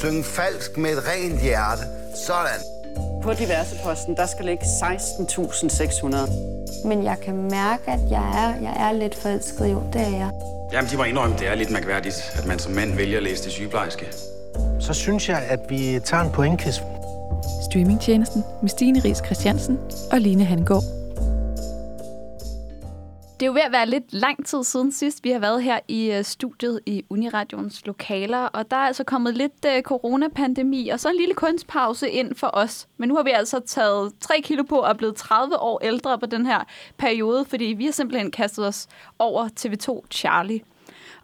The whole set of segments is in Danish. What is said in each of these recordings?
Synge falsk med et rent hjerte. Sådan. På diverse posten, der skal ligge 16.600. Men jeg kan mærke, at jeg er, jeg er lidt forelsket. Jo, det er jeg. Jamen, de må indrømme, det er lidt mærkværdigt, at man som mand vælger at læse det sygeplejerske. Så synes jeg, at vi tager en pointquiz. Streamingtjenesten med Stine Ries Christiansen og Line Hangård. Det er jo ved at være lidt lang tid siden sidst, vi har været her i øh, studiet i Uniradions lokaler, og der er altså kommet lidt øh, coronapandemi, og så en lille kunstpause ind for os. Men nu har vi altså taget 3 kilo på og er blevet 30 år ældre på den her periode, fordi vi har simpelthen kastet os over TV2 Charlie.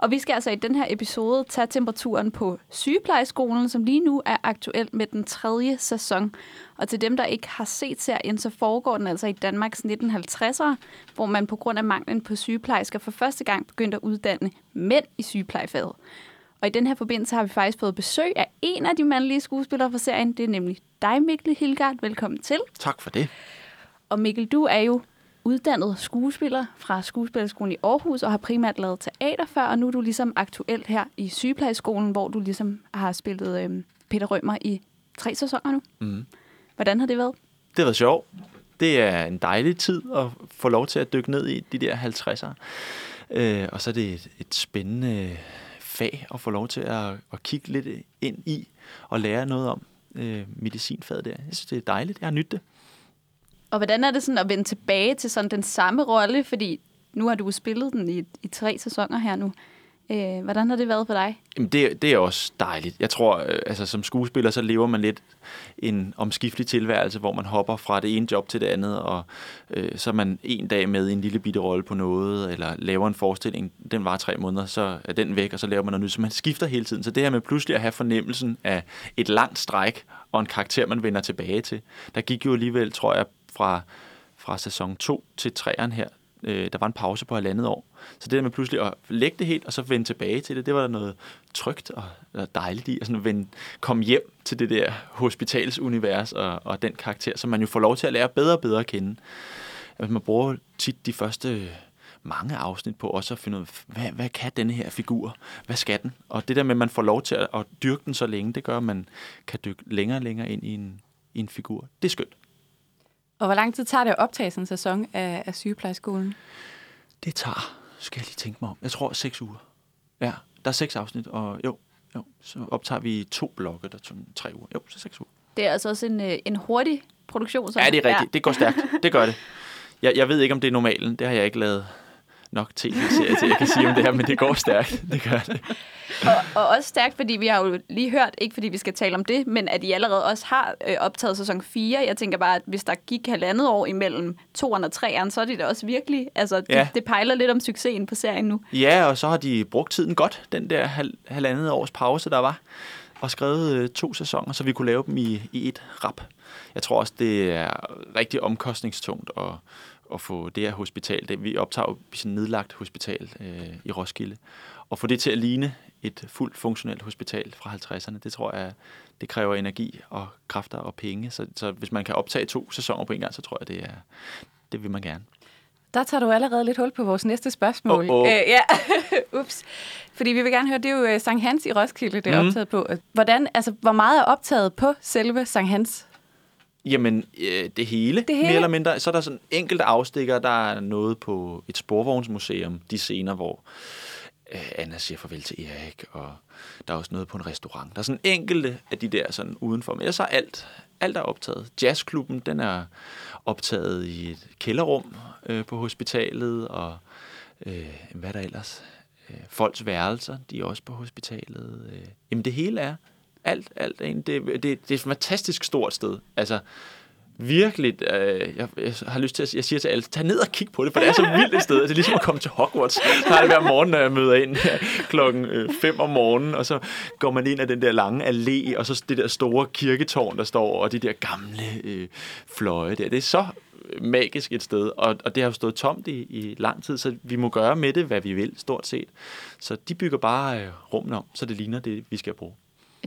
Og vi skal altså i den her episode tage temperaturen på sygeplejeskolen, som lige nu er aktuel med den tredje sæson. Og til dem, der ikke har set serien, så foregår den altså i Danmarks 1950'ere, hvor man på grund af manglen på sygeplejersker for første gang begyndte at uddanne mænd i sygeplejefaget. Og i den her forbindelse har vi faktisk fået besøg af en af de mandlige skuespillere fra serien. Det er nemlig dig, Mikkel Hilgard. Velkommen til. Tak for det. Og Mikkel, du er jo uddannet skuespiller fra Skuespillerskolen i Aarhus og har primært lavet teater før, og nu er du ligesom aktuelt her i sygeplejeskolen, hvor du ligesom har spillet øh, Peter Rømer i tre sæsoner nu. Mm. Hvordan har det været? Det har været sjovt. Det er en dejlig tid at få lov til at dykke ned i de der 50'ere. Øh, og så er det et, et spændende fag at få lov til at, at kigge lidt ind i og lære noget om øh, medicinfaget der. Jeg synes, det er dejligt. Jeg har nydt det. Og hvordan er det sådan at vende tilbage til sådan den samme rolle? Fordi nu har du spillet den i, i tre sæsoner her nu. Øh, hvordan har det været for dig? Jamen det, det er også dejligt. Jeg tror, øh, altså som skuespiller, så lever man lidt en omskiftelig tilværelse, hvor man hopper fra det ene job til det andet, og øh, så er man en dag med i en lille bitte rolle på noget, eller laver en forestilling, den var tre måneder, så er den væk, og så laver man noget nyt. Så man skifter hele tiden. Så det her med pludselig at have fornemmelsen af et langt stræk, og en karakter, man vender tilbage til. Der gik jo alligevel, tror jeg, fra, fra sæson 2 til 3'eren her, øh, der var en pause på halvandet år. Så det der med pludselig at lægge det helt, og så vende tilbage til det, det var der noget trygt og, og dejligt i, at sådan vende, komme hjem til det der hospitalsunivers og, og den karakter, som man jo får lov til at lære bedre og bedre at kende. At man bruger tit de første mange afsnit på også at finde ud af, hvad, hvad kan denne her figur? Hvad skal den? Og det der med, at man får lov til at, at dyrke den så længe, det gør, at man kan dykke længere og længere ind i en, i en figur. Det er skønt. Og hvor lang tid tager det at optage sådan en sæson af, af sygeplejeskolen? Det tager, skal jeg lige tænke mig om, jeg tror seks uger. Ja, der er seks afsnit, og jo, jo så optager vi to blokke, der tager tre uger. Jo, så seks uger. Det er altså også en, øh, en hurtig produktion. Så. Ja, det er rigtigt. Ja. Det går stærkt. Det gør det. Jeg, jeg ved ikke, om det er normalen. Det har jeg ikke lavet nok tv-serie til, jeg kan sige om det her, men det går stærkt. Det gør det. Og, og også stærkt, fordi vi har jo lige hørt, ikke fordi vi skal tale om det, men at I allerede også har øh, optaget sæson 4. Jeg tænker bare, at hvis der gik halvandet år imellem 2'eren og 3'eren, så er det da også virkelig, altså det, ja. det pejler lidt om succesen på serien nu. Ja, og så har de brugt tiden godt, den der hal, halvandet års pause, der var, og skrevet øh, to sæsoner, så vi kunne lave dem i, i et rap. Jeg tror også, det er rigtig omkostningstungt at at få det her hospital, det, vi optager jo sådan nedlagt hospital øh, i Roskilde, og få det til at ligne et fuldt funktionelt hospital fra 50'erne, det tror jeg, det kræver energi og kræfter og penge. Så, så hvis man kan optage to sæsoner på en gang, så tror jeg, det er det vil man gerne. Der tager du allerede lidt hul på vores næste spørgsmål. Oh, oh. Æ, ja, ups. Fordi vi vil gerne høre, det er jo uh, Sankt Hans i Roskilde, det er mm. optaget på. Hvordan, altså, hvor meget er optaget på selve Sankt Hans? Jamen, øh, det, hele, det hele, mere eller mindre. Så er der sådan enkelte afstikker, der er noget på et sporvognsmuseum, de scener, hvor øh, Anna siger farvel til Erik, og der er også noget på en restaurant. Der er sådan enkelte af de der sådan udenfor, men så er alt, alt er optaget. Jazzklubben, den er optaget i et kælderrum øh, på hospitalet, og øh, hvad er der ellers? Øh, folks værelser, de er også på hospitalet. Øh, jamen det hele er alt, alt. Det, det, det er et fantastisk stort sted. Altså, virkelig, øh, jeg, jeg har lyst til at jeg siger til alle, tag ned og kig på det, for det er så vildt et sted. Det er ligesom at komme til Hogwarts. Så har det hver morgen, når jeg møder ind øh, klokken øh, 5 om morgenen, og så går man ind ad den der lange allé, og så det der store kirketårn, der står, og de der gamle øh, fløje der. Det er så magisk et sted, og, og det har jo stået tomt i, i lang tid, så vi må gøre med det, hvad vi vil, stort set. Så de bygger bare øh, rummet om, så det ligner det, vi skal bruge.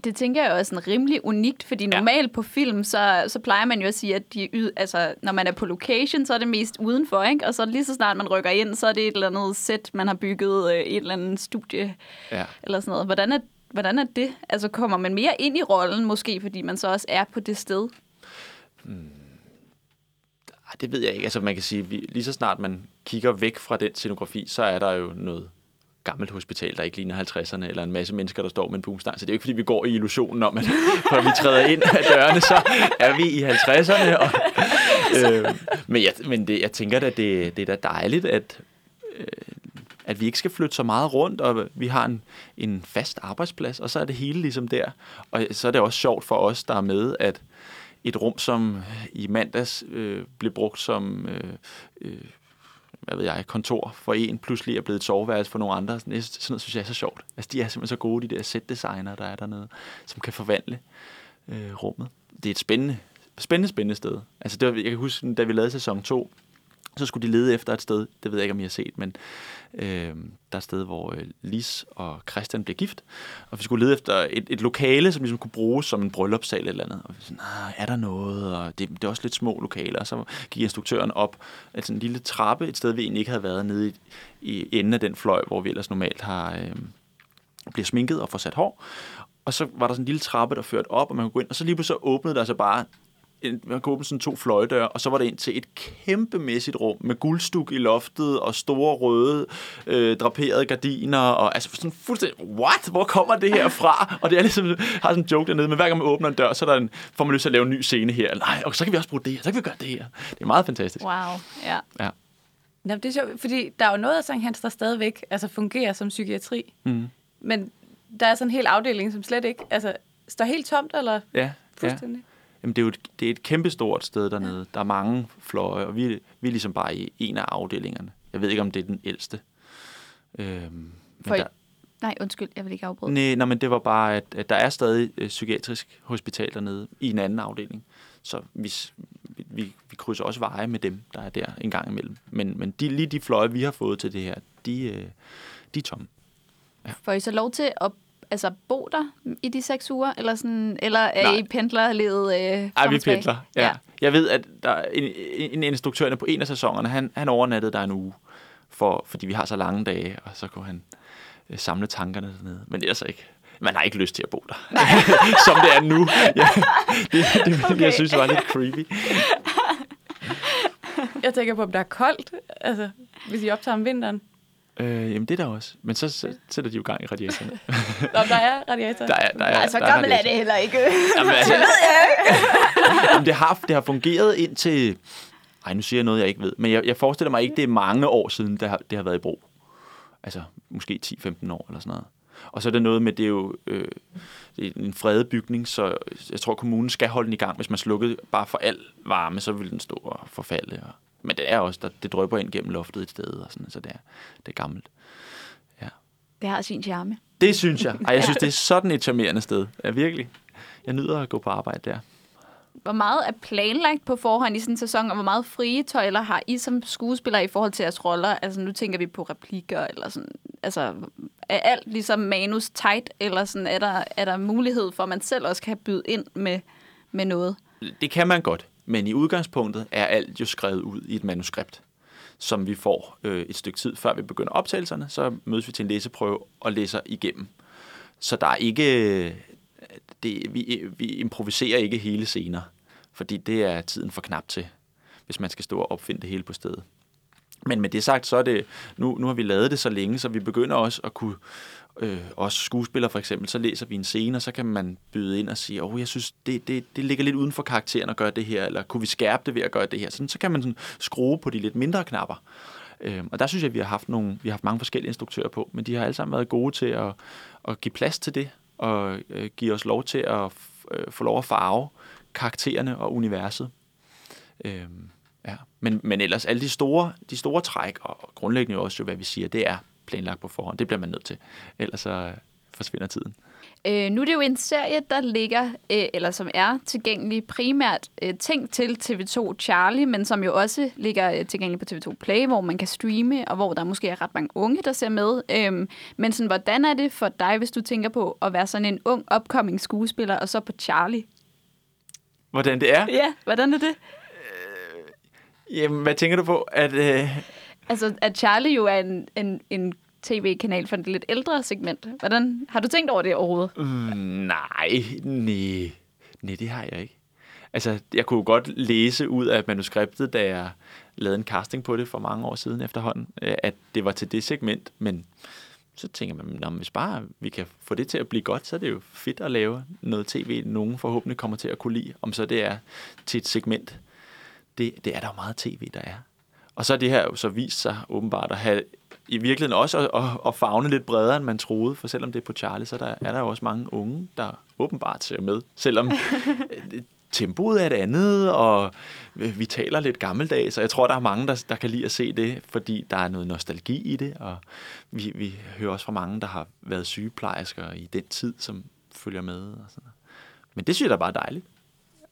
Det tænker jeg også sådan rimelig unikt, fordi normalt ja. på film, så, så plejer man jo at sige, at de yd, altså, når man er på location, så er det mest udenfor, ikke? og så lige så snart man rykker ind, så er det et eller andet sæt, man har bygget, øh, et eller andet studie, ja. eller sådan noget. Hvordan er hvordan er det? Altså kommer man mere ind i rollen måske, fordi man så også er på det sted? Ej, det ved jeg ikke. Altså man kan sige, lige så snart man kigger væk fra den scenografi, så er der jo noget gammelt hospital, der ikke ligner 50'erne, eller en masse mennesker, der står med en boomstang. Så det er jo ikke, fordi vi går i illusionen om, at når vi træder ind ad dørene, så er vi i 50'erne. Og, øh, men jeg, men det, jeg tænker da, det, det er da dejligt, at, øh, at vi ikke skal flytte så meget rundt, og vi har en, en fast arbejdsplads, og så er det hele ligesom der. Og så er det også sjovt for os, der er med, at et rum, som i mandags øh, blev brugt som øh, øh, hvad ved jeg, kontor for en, pludselig er blevet et soveværelse for nogle andre. Sådan, sådan noget synes jeg er så sjovt. Altså, de er simpelthen så gode, de der set-designer, der er dernede, som kan forvandle øh, rummet. Det er et spændende, spændende, spændende sted. Altså, det var, jeg kan huske, da vi lavede sæson 2, så skulle de lede efter et sted, det ved jeg ikke, om I har set, men øh, der er et sted, hvor øh, Lis og Christian bliver gift, og vi skulle lede efter et, et lokale, som ligesom kunne bruges som en bryllupssal eller, eller andet. Og vi sådan, ah, er der noget? Og det, det er også lidt små lokaler. Og så gik instruktøren op altså en lille trappe, et sted, vi egentlig ikke havde været nede i, i enden af den fløj, hvor vi ellers normalt har øh, bliver sminket og får sat hår. Og så var der sådan en lille trappe, der førte op, og man kunne gå ind, og så lige pludselig så åbnede der sig bare man kunne åbne sådan to fløjdøre, og så var det ind til et kæmpemæssigt rum med guldstuk i loftet og store røde øh, draperede gardiner, og altså sådan fuldstændig, what? Hvor kommer det her fra? Og det er ligesom, har sådan en joke dernede, men hver gang man åbner en dør, så er der en, får man lyst til at lave en ny scene her. Nej, og så kan vi også bruge det her, så kan vi gøre det her. Det er meget fantastisk. Wow, ja. Ja. Jamen, det er sjovt, fordi der er jo noget af Sankt Hans, der stadigvæk altså, fungerer som psykiatri. Mm. Men der er sådan en hel afdeling, som slet ikke altså, står helt tomt, eller Ja, ja. Jamen, det er jo et, det er et kæmpestort sted dernede. Ja. Der er mange fløje, og vi, vi er ligesom bare i en af afdelingerne. Jeg ved ikke, om det er den ældste. Øhm, men For, der, nej, undskyld, jeg vil ikke afbryde. nej, nej, men det var bare, at, at der er stadig et psykiatrisk hospital dernede i en anden afdeling. Så vi, s- vi, vi, krydser også veje med dem, der er der en gang imellem. Men, men de, lige de fløje, vi har fået til det her, de, øh, de er tomme. Får I så lov til at altså, bo der i de seks uger? Eller, sådan, eller er Nej. I pendlerlevet øh, Ej, vi pendler. Ja. ja. Jeg ved, at der er en, en instruktørerne på en af sæsonerne, han, han overnattede der en uge, for, fordi vi har så lange dage, og så kunne han øh, samle tankerne dernede. Men ellers ikke. Man har ikke lyst til at bo der. Som det er nu. Ja, det, det, det okay. jeg synes var lidt creepy. Jeg tænker på, om der er koldt, altså, hvis I optager om vinteren. Øh, jamen, det er der også. Men så s- sætter de jo gang i radiatorerne. Nå, der er radiator. Der er, der er, Nej, så der gammel er radiator. det heller ikke. Jamen, altså, Jamen, det, har, det har fungeret indtil... Ej, nu siger jeg noget, jeg ikke ved. Men jeg, jeg forestiller mig ikke, det er mange år siden, det har, det har været i brug. Altså, måske 10-15 år eller sådan noget. Og så er det noget med, det er jo øh, det er en fredet bygning, så jeg tror, kommunen skal holde den i gang. Hvis man slukkede bare for al varme, så ville den stå og forfalde. Og, men det er også, der, det drøber ind gennem loftet et sted, og sådan, så det er, det er gammelt. Ja. Det har sin charme. Det synes jeg. Ej, jeg synes, det er sådan et charmerende sted. Ja, virkelig. Jeg nyder at gå på arbejde der. Hvor meget er planlagt på forhånd i sådan en sæson, og hvor meget frie tøjler har I som skuespillere i forhold til jeres roller? Altså nu tænker vi på replikker, eller sådan, altså er alt ligesom manus tight, eller sådan, er, der, er der mulighed for, at man selv også kan byde ind med, med noget? Det kan man godt, men i udgangspunktet er alt jo skrevet ud i et manuskript, som vi får øh, et stykke tid før vi begynder optagelserne. Så mødes vi til en læseprøve og læser igennem. Så der er ikke... Øh, det, vi, vi improviserer ikke hele scener, fordi det er tiden for knap til, hvis man skal stå og opfinde det hele på stedet. Men med det sagt, så er det, nu, nu har vi lavet det så længe, så vi begynder også at kunne, øh, også skuespillere for eksempel, så læser vi en scene, og så kan man byde ind og sige, åh, oh, jeg synes, det, det, det ligger lidt uden for karakteren at gøre det her, eller kunne vi skærpe det ved at gøre det her? Sådan, så kan man sådan skrue på de lidt mindre knapper. Øh, og der synes jeg, at vi har haft nogle, vi har haft mange forskellige instruktører på, men de har alle sammen været gode til at, at give plads til det, og øh, give os lov til at f- øh, få lov at farve karaktererne og universet. Øh, Ja. Men, men ellers alle de store, de store træk, og grundlæggende også, jo, hvad vi siger, det er planlagt på forhånd. Det bliver man nødt til. Ellers så øh, forsvinder tiden. Øh, nu er det jo en serie, der ligger, øh, eller som er tilgængelig primært øh, tænkt til TV2 Charlie, men som jo også ligger øh, tilgængelig på TV2 Play, hvor man kan streame, og hvor der måske er ret mange unge, der ser med. Øh, men sådan, hvordan er det for dig, hvis du tænker på at være sådan en ung, upcoming skuespiller, og så på Charlie? Hvordan det er? Ja, hvordan er det? Jamen, hvad tænker du på? At, øh, Altså, at Charlie jo er en, en, en tv-kanal for det lidt ældre segment. Hvordan har du tænkt over det overhovedet? Mm, nej, nej, nej, det har jeg ikke. Altså, jeg kunne godt læse ud af manuskriptet, da jeg lavede en casting på det for mange år siden efterhånden, øh, at det var til det segment, men så tænker man, at hvis bare vi kan få det til at blive godt, så er det jo fedt at lave noget tv, nogen forhåbentlig kommer til at kunne lide, om så det er til et segment. Det, det er der jo meget tv, der er. Og så er det her jo så vist sig åbenbart at have i virkeligheden også at, at, at fagne lidt bredere, end man troede. For selvom det er på Charlie, så der, er der jo også mange unge, der åbenbart ser med. Selvom tempoet er et andet, og vi taler lidt gammeldags, så jeg tror, der er mange, der, der kan lide at se det, fordi der er noget nostalgi i det, og vi, vi hører også fra mange, der har været sygeplejersker i den tid, som følger med. Og sådan. Men det synes jeg da bare er dejligt.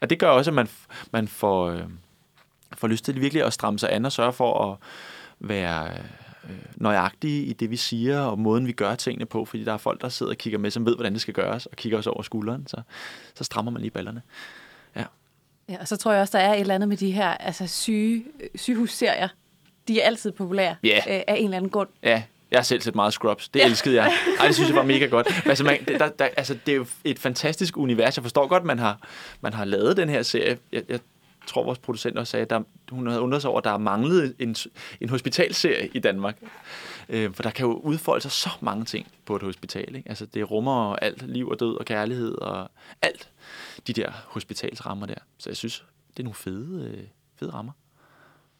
Og det gør også, at man, man får, øh, får lyst til virkelig at stramme sig an og sørge for at være øh, nøjagtige i det, vi siger, og måden, vi gør tingene på, fordi der er folk, der sidder og kigger med, som ved, hvordan det skal gøres, og kigger os over skulderen, så, så strammer man lige ballerne. Ja. ja. og så tror jeg også, der er et eller andet med de her altså syge, sygehusserier. De er altid populære yeah. øh, af en eller anden grund. Ja, jeg har selv set meget Scrubs. Det elskede jeg. Ej, det synes jeg var mega godt. Altså, man, der, der, altså, det er jo et fantastisk univers. Jeg forstår godt, man har, man har lavet den her serie. Jeg, jeg tror, vores producent også sagde, at der, hun havde undret sig over, at der er manglet en, en hospitalserie i Danmark. Øh, for der kan jo udfolde sig så mange ting på et hospital. Ikke? Altså, det rummer alt liv og død og kærlighed og alt de der hospitalsrammer der. Så jeg synes, det er nogle fede, øh, fede rammer.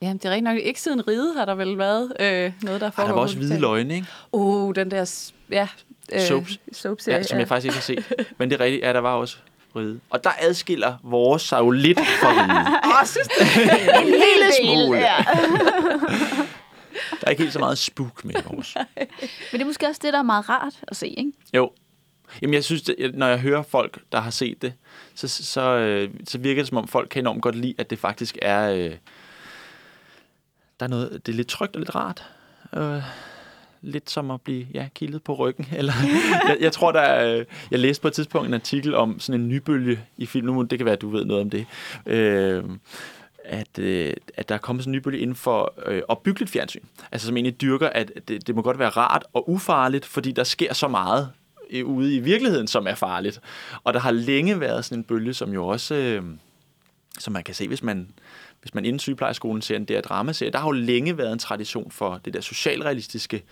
Ja, det er rigtig nok. Ikke siden ride har der vel været øh, noget, der foregår. der var også hvide løgne, ikke? Oh, den der ja, øh, soaps. soaps ja, som jeg faktisk ikke har set. Men det er rigtigt, ja, der var også ride. Og der adskiller vores sig jo lidt fra ride. Åh, en lille smule. Ja. der er ikke helt så meget spook med vores. Men det er måske også det, der er meget rart at se, ikke? Jo. Jamen, jeg synes, det, når jeg hører folk, der har set det, så, så, øh, så virker det, som om folk kan enormt godt lide, at det faktisk er... Øh, der er noget, det er lidt trygt og lidt rart. Øh, lidt som at blive ja, kildet på ryggen. Eller, jeg, jeg tror, der er, jeg læste på et tidspunkt en artikel om sådan en nybølge i film. Nu, det kan være, at du ved noget om det. Øh, at, øh, at der er kommet sådan en nybølge inden for øh, opbyggeligt fjernsyn. Altså som egentlig dyrker, at det, det må godt være rart og ufarligt, fordi der sker så meget øh, ude i virkeligheden, som er farligt. Og der har længe været sådan en bølge, som jo også, øh, som man kan se, hvis man hvis man inden sygeplejerskolen ser en der dramaserie, der har jo længe været en tradition for det der socialrealistiske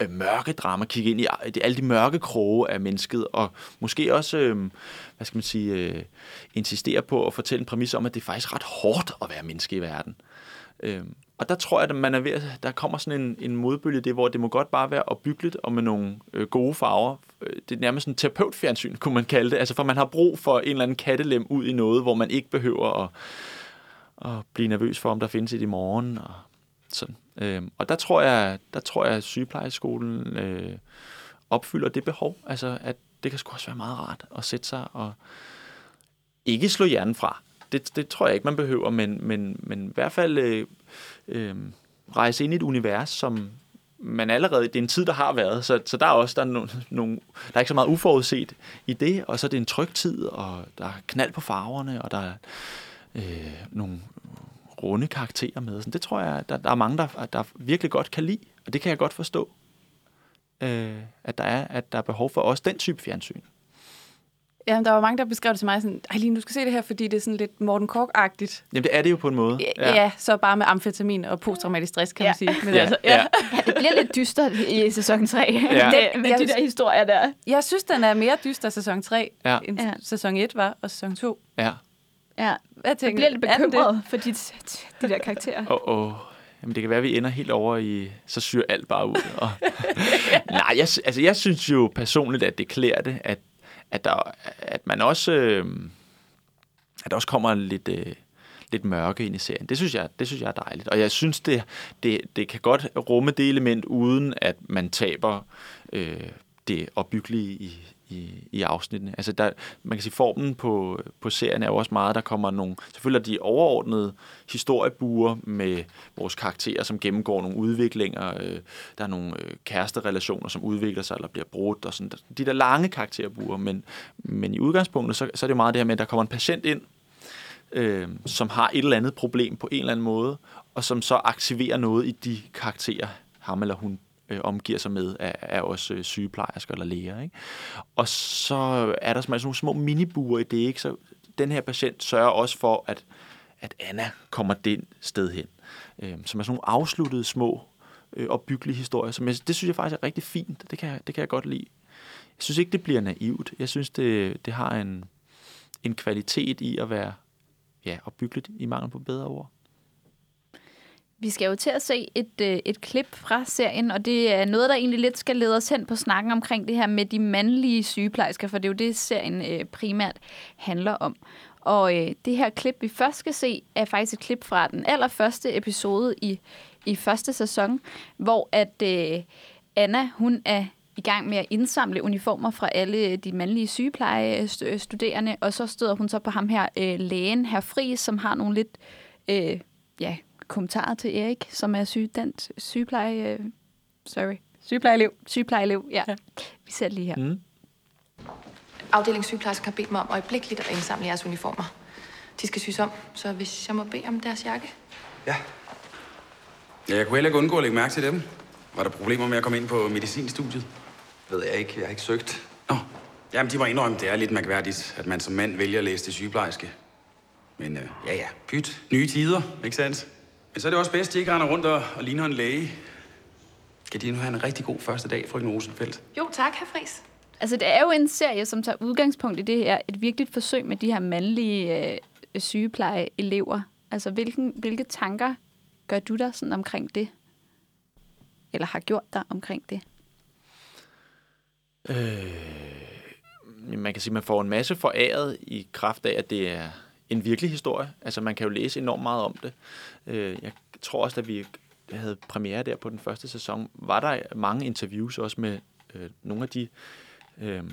øh, mørke drama, kigge ind i alle de mørke kroge af mennesket, og måske også, øh, hvad skal man sige, øh, insistere på at fortælle en præmis om, at det er faktisk ret hårdt at være menneske i verden. Øh, og der tror jeg, at man er ved, der kommer sådan en, en modbølge det, hvor det må godt bare være opbyggeligt og med nogle øh, gode farver. Øh, det er nærmest en terapeutfjernsyn, kunne man kalde det. Altså for man har brug for en eller anden kattelem ud i noget, hvor man ikke behøver at at blive nervøs for, om der findes et i morgen. Og, sådan. Øhm, og der tror jeg, der tror jeg at sygeplejeskolen øh, opfylder det behov. Altså, at det kan sgu også være meget rart at sætte sig og ikke slå hjernen fra. Det, det tror jeg ikke, man behøver, men, men, men i hvert fald øh, øh, rejse ind i et univers, som man allerede, det er en tid, der har været, så, så der er også der er no, nogle, der er ikke så meget uforudset i det, og så er det en tryg tid, og der er knald på farverne, og der er øh, nogle runde karakterer med. Så det tror jeg, der, der er mange, der, der virkelig godt kan lide, og det kan jeg godt forstå, øh, at, der er, at der er behov for også den type fjernsyn. Ja, der var mange, der beskrev det til mig sådan, Ej, lige du skal se det her, fordi det er sådan lidt Morten Kork-agtigt. Jamen, det er det jo på en måde. Ja, ja så bare med amfetamin og posttraumatisk stress, kan ja. man sige. Men ja. Altså, ja. ja. det bliver lidt dystert i sæson 3, ja. det, med jeg, de der historier der. Jeg synes, den er mere dyster sæson 3, ja. end ja. sæson 1 var, og sæson 2. Ja. Ja, jeg tænker, jeg bliver lidt bekymret for de, de der karakterer. Åh, oh, oh. Jamen, det kan være, at vi ender helt over i, så syr alt bare ud. Og, nej, jeg, altså, jeg synes jo personligt, at det klæder det, at, at, der, at man også, øh, at der også kommer lidt, øh, lidt mørke ind i serien. Det synes jeg, det synes jeg er dejligt. Og jeg synes, det, det, det kan godt rumme det element, uden at man taber øh, det opbyggelige i, i, i afsnittene. Altså der, man kan sige, formen på, på serien er jo også meget, der kommer nogle, selvfølgelig er de overordnede historiebuer med vores karakterer, som gennemgår nogle udviklinger. Øh, der er nogle øh, kæresterelationer, som udvikler sig eller bliver brudt, og sådan. De der lange karakterbuer, men, men i udgangspunktet, så, så er det jo meget det her med, at der kommer en patient ind, øh, som har et eller andet problem på en eller anden måde, og som så aktiverer noget i de karakterer, ham eller hun øh, omgiver sig med, er, er også øh, sygeplejersker eller læger. Ikke? Og så er der sådan nogle små minibuer i det, ikke? så den her patient sørger også for, at, at Anna kommer den sted hen. Øh, som er sådan nogle afsluttede små øh, opbyggelige historier, som jeg, det synes jeg faktisk er rigtig fint. Det kan, det kan jeg godt lide. Jeg synes ikke, det bliver naivt. Jeg synes, det, det har en, en kvalitet i at være ja, opbyggeligt i mangel på bedre ord. Vi skal jo til at se et, øh, et klip fra serien, og det er noget, der egentlig lidt skal lede os hen på snakken omkring det her med de mandlige sygeplejersker, for det er jo det, serien øh, primært handler om. Og øh, det her klip, vi først skal se, er faktisk et klip fra den allerførste episode i, i første sæson, hvor at øh, Anna, hun er i gang med at indsamle uniformer fra alle de mandlige sygeplejestuderende, og så støder hun så på ham her, øh, lægen, her Fri, som har nogle lidt øh, ja, kommentarer til Erik, som er syg, den sygepleje... Øh, sorry. Sygeplejelev. Sygeplejelev, ja. ja. Vi ser lige her. Mm. Afdelingssygeplejersker har bedt mig om øjeblikkeligt at indsamle jeres uniformer. De skal syes om, så hvis jeg må bede om deres jakke. Ja. ja jeg kunne heller ikke undgå at lægge mærke til dem. Var der problemer med at komme ind på medicinstudiet? Ved jeg ikke. Jeg har ikke søgt. Nå, jamen de må indrømme, det er lidt mærkværdigt, at man som mand vælger at læse til sygeplejerske. Men øh, ja, ja, pyt. Nye tider, ikke sandt? Men så er det også bedst, at de ikke render rundt og, og ligner en læge. Kan de nu have en rigtig god første dag, frøken Rosenfeldt? Jo, tak, herr Friis. Altså, det er jo en serie, som tager udgangspunkt i det her. Et virkeligt forsøg med de her mandlige øh, sygeplejeelever. Altså, hvilken, hvilke tanker gør du der sådan omkring det? Eller har gjort dig omkring det? Øh, man kan sige, at man får en masse foræret i kraft af, at det er en virkelig historie. Altså, man kan jo læse enormt meget om det. Øh, jeg tror også, at vi havde premiere der på den første sæson, var der mange interviews også med øh, nogle af de øh,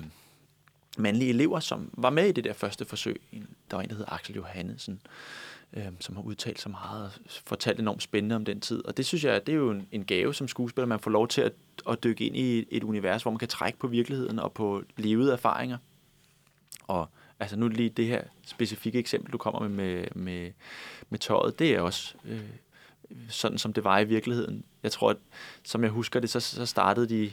mandlige elever, som var med i det der første forsøg. Der var en, der hed Axel Johannesen, øh, som har udtalt så meget og fortalt enormt spændende om den tid. Og det synes jeg, det er jo en, en gave som skuespiller, man får lov til at, at dykke ind i et univers, hvor man kan trække på virkeligheden og på levede erfaringer. Og altså nu lige det her specifikke eksempel, du kommer med med, med, med tøjet, det er også øh, sådan, som det var i virkeligheden. Jeg tror, at som jeg husker det, så, så startede de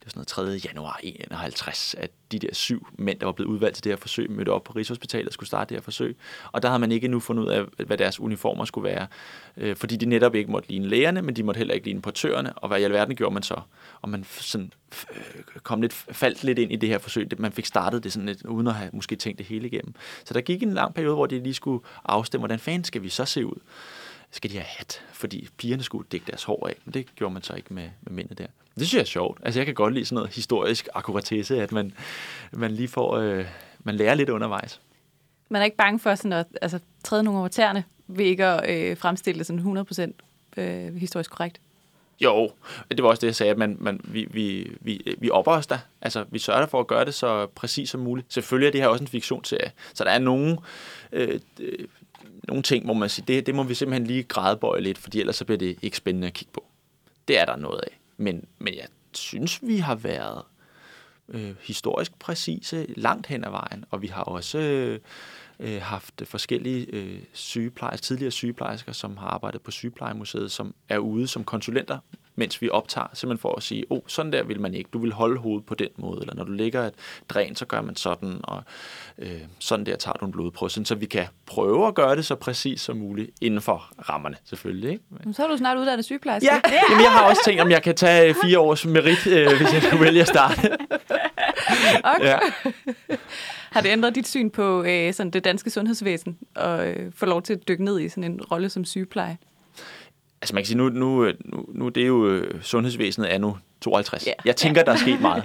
det var sådan noget 3. januar 51, at de der syv mænd, der var blevet udvalgt til det her forsøg, mødte op på Rigshospitalet og skulle starte det her forsøg. Og der havde man ikke endnu fundet ud af, hvad deres uniformer skulle være. Øh, fordi de netop ikke måtte ligne lægerne, men de måtte heller ikke ligne portørerne. Og hvad i alverden gjorde man så? Og man sådan, øh, kom lidt, faldt lidt ind i det her forsøg. Man fik startet det sådan lidt, uden at have måske tænkt det hele igennem. Så der gik en lang periode, hvor de lige skulle afstemme, hvordan fanden skal vi så se ud? Skal de have hat, fordi pigerne skulle dække deres hår af, men det gjorde man så ikke med, med mændene der. Det synes jeg er sjovt. Altså jeg kan godt lide sådan noget historisk akkuratesse, at man, man lige får, øh, man lærer lidt undervejs. Man er ikke bange for sådan at altså, træde nogle over tæerne ved ikke at øh, fremstille det sådan 100% øh, historisk korrekt. Jo, det var også det, jeg sagde, at man, man, vi, vi, vi, vi opper os der. Altså, vi sørger for at gøre det så præcis som muligt. Selvfølgelig er det her også en fiktionsserie, så der er nogle øh, nogle ting, hvor man siger, det, det må vi simpelthen lige grædebøje lidt, fordi ellers så bliver det ikke spændende at kigge på. Det er der noget af. Men, men jeg synes, vi har været øh, historisk præcise langt hen ad vejen, og vi har også øh, øh, haft forskellige øh, sygeplejersker, tidligere sygeplejersker, som har arbejdet på Sygeplejemuseet, som er ude som konsulenter mens vi optager, simpelthen for at sige, oh, sådan der vil man ikke, du vil holde hovedet på den måde, eller når du lægger et dræn, så gør man sådan, og øh, sådan der tager du en blodprøve, så vi kan prøve at gøre det så præcis som muligt, inden for rammerne selvfølgelig. Ikke? Men så er du snart uddannet sygeplejerske. Ja, Jamen, jeg har også tænkt, om jeg kan tage fire års merit, øh, hvis jeg kan vælge at starte. okay. Ja. Har det ændret dit syn på øh, sådan det danske sundhedsvæsen, og øh, få lov til at dykke ned i sådan en rolle som sygepleje? altså man kan sige, nu, nu, nu, nu det er jo øh, sundhedsvæsenet er nu 52. Yeah. Jeg tænker, der er sket meget.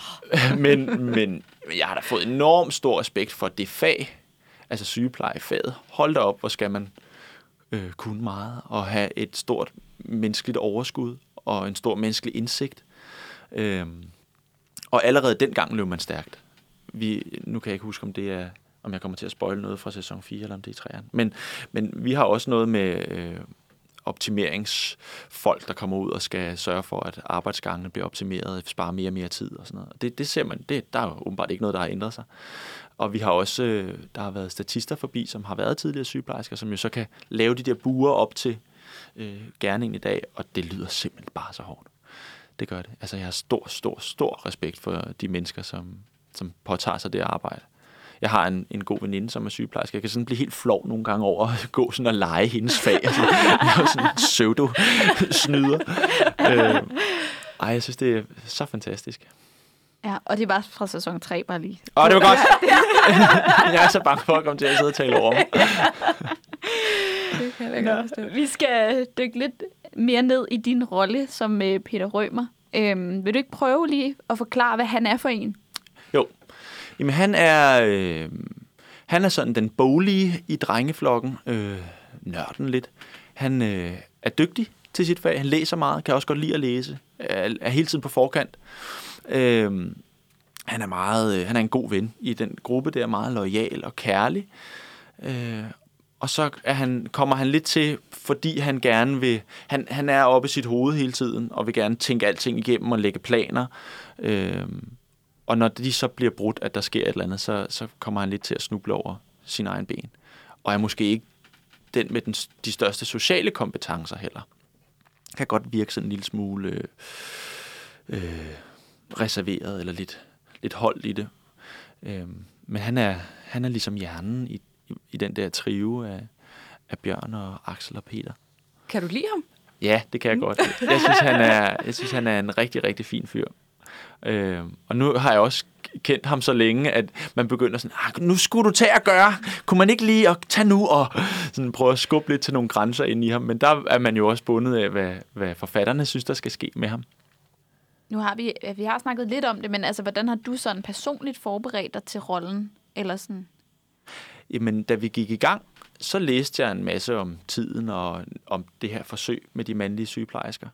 men, men jeg har da fået enormt stor respekt for det fag, altså sygeplejefaget. Hold da op, hvor skal man øh, kunne meget og have et stort menneskeligt overskud og en stor menneskelig indsigt. Øhm, og allerede dengang løb man stærkt. Vi, nu kan jeg ikke huske, om det er om jeg kommer til at spoile noget fra sæson 4, eller om det er 3'eren. Men, men vi har også noget med øh, optimeringsfolk, der kommer ud og skal sørge for, at arbejdsgangene bliver optimeret, spare mere og mere tid og sådan noget. Det, det ser man, det, der er jo åbenbart ikke noget, der har ændret sig. Og vi har også, øh, der har været statister forbi, som har været tidligere sygeplejersker, som jo så kan lave de der buer op til øh, gerningen i dag, og det lyder simpelthen bare så hårdt. Det gør det. Altså, jeg har stor, stor, stor respekt for de mennesker, som, som påtager sig det arbejde. Jeg har en, en god veninde, som er sygeplejerske. Jeg kan sådan blive helt flov nogle gange over at gå sådan og lege hendes fag. Altså, jeg er sådan en pseudo-snyder. Øh, ej, jeg synes, det er så fantastisk. Ja, og det er bare fra sæson 3, bare lige. Åh, det var godt. jeg er så bange for at komme til at sidde og tale over det kan jeg godt forstå. Vi skal dykke lidt mere ned i din rolle som øh, Peter Rømer. Øhm, vil du ikke prøve lige at forklare, hvad han er for en? Jo. Jamen, han er, øh, han er sådan den bolige i drengeflokken. Øh, nørden lidt. Han øh, er dygtig til sit fag. Han læser meget, kan også godt lide at læse. Er, er hele tiden på forkant. Øh, han er meget, øh, han er en god ven i den gruppe der, meget lojal og kærlig. Øh, og så er han, kommer han lidt til, fordi han gerne vil, han, han er oppe i sit hoved hele tiden, og vil gerne tænke alting igennem og lægge planer. Øh, og når de så bliver brudt, at der sker et eller andet, så, så kommer han lidt til at snuble over sin egen ben. Og er måske ikke den med den, de største sociale kompetencer heller. Kan godt virke sådan en lille smule øh, øh, reserveret eller lidt, lidt holdt i det. Øh, men han er, han er ligesom hjernen i, i, den der trive af, af Bjørn og Axel og Peter. Kan du lide ham? Ja, det kan jeg godt. Jeg synes, han er, jeg synes, han er en rigtig, rigtig fin fyr. Øh, og nu har jeg også kendt ham så længe, at man begynder sådan, ah, nu skulle du tage at gøre. Kunne man ikke lige at tage nu og sådan prøve at skubbe lidt til nogle grænser ind i ham? Men der er man jo også bundet af, hvad, hvad forfatterne synes, der skal ske med ham. Nu har vi, vi har snakket lidt om det, men altså, hvordan har du sådan personligt forberedt dig til rollen? Eller sådan? Jamen, da vi gik i gang, så læste jeg en masse om tiden og om det her forsøg med de mandlige sygeplejersker.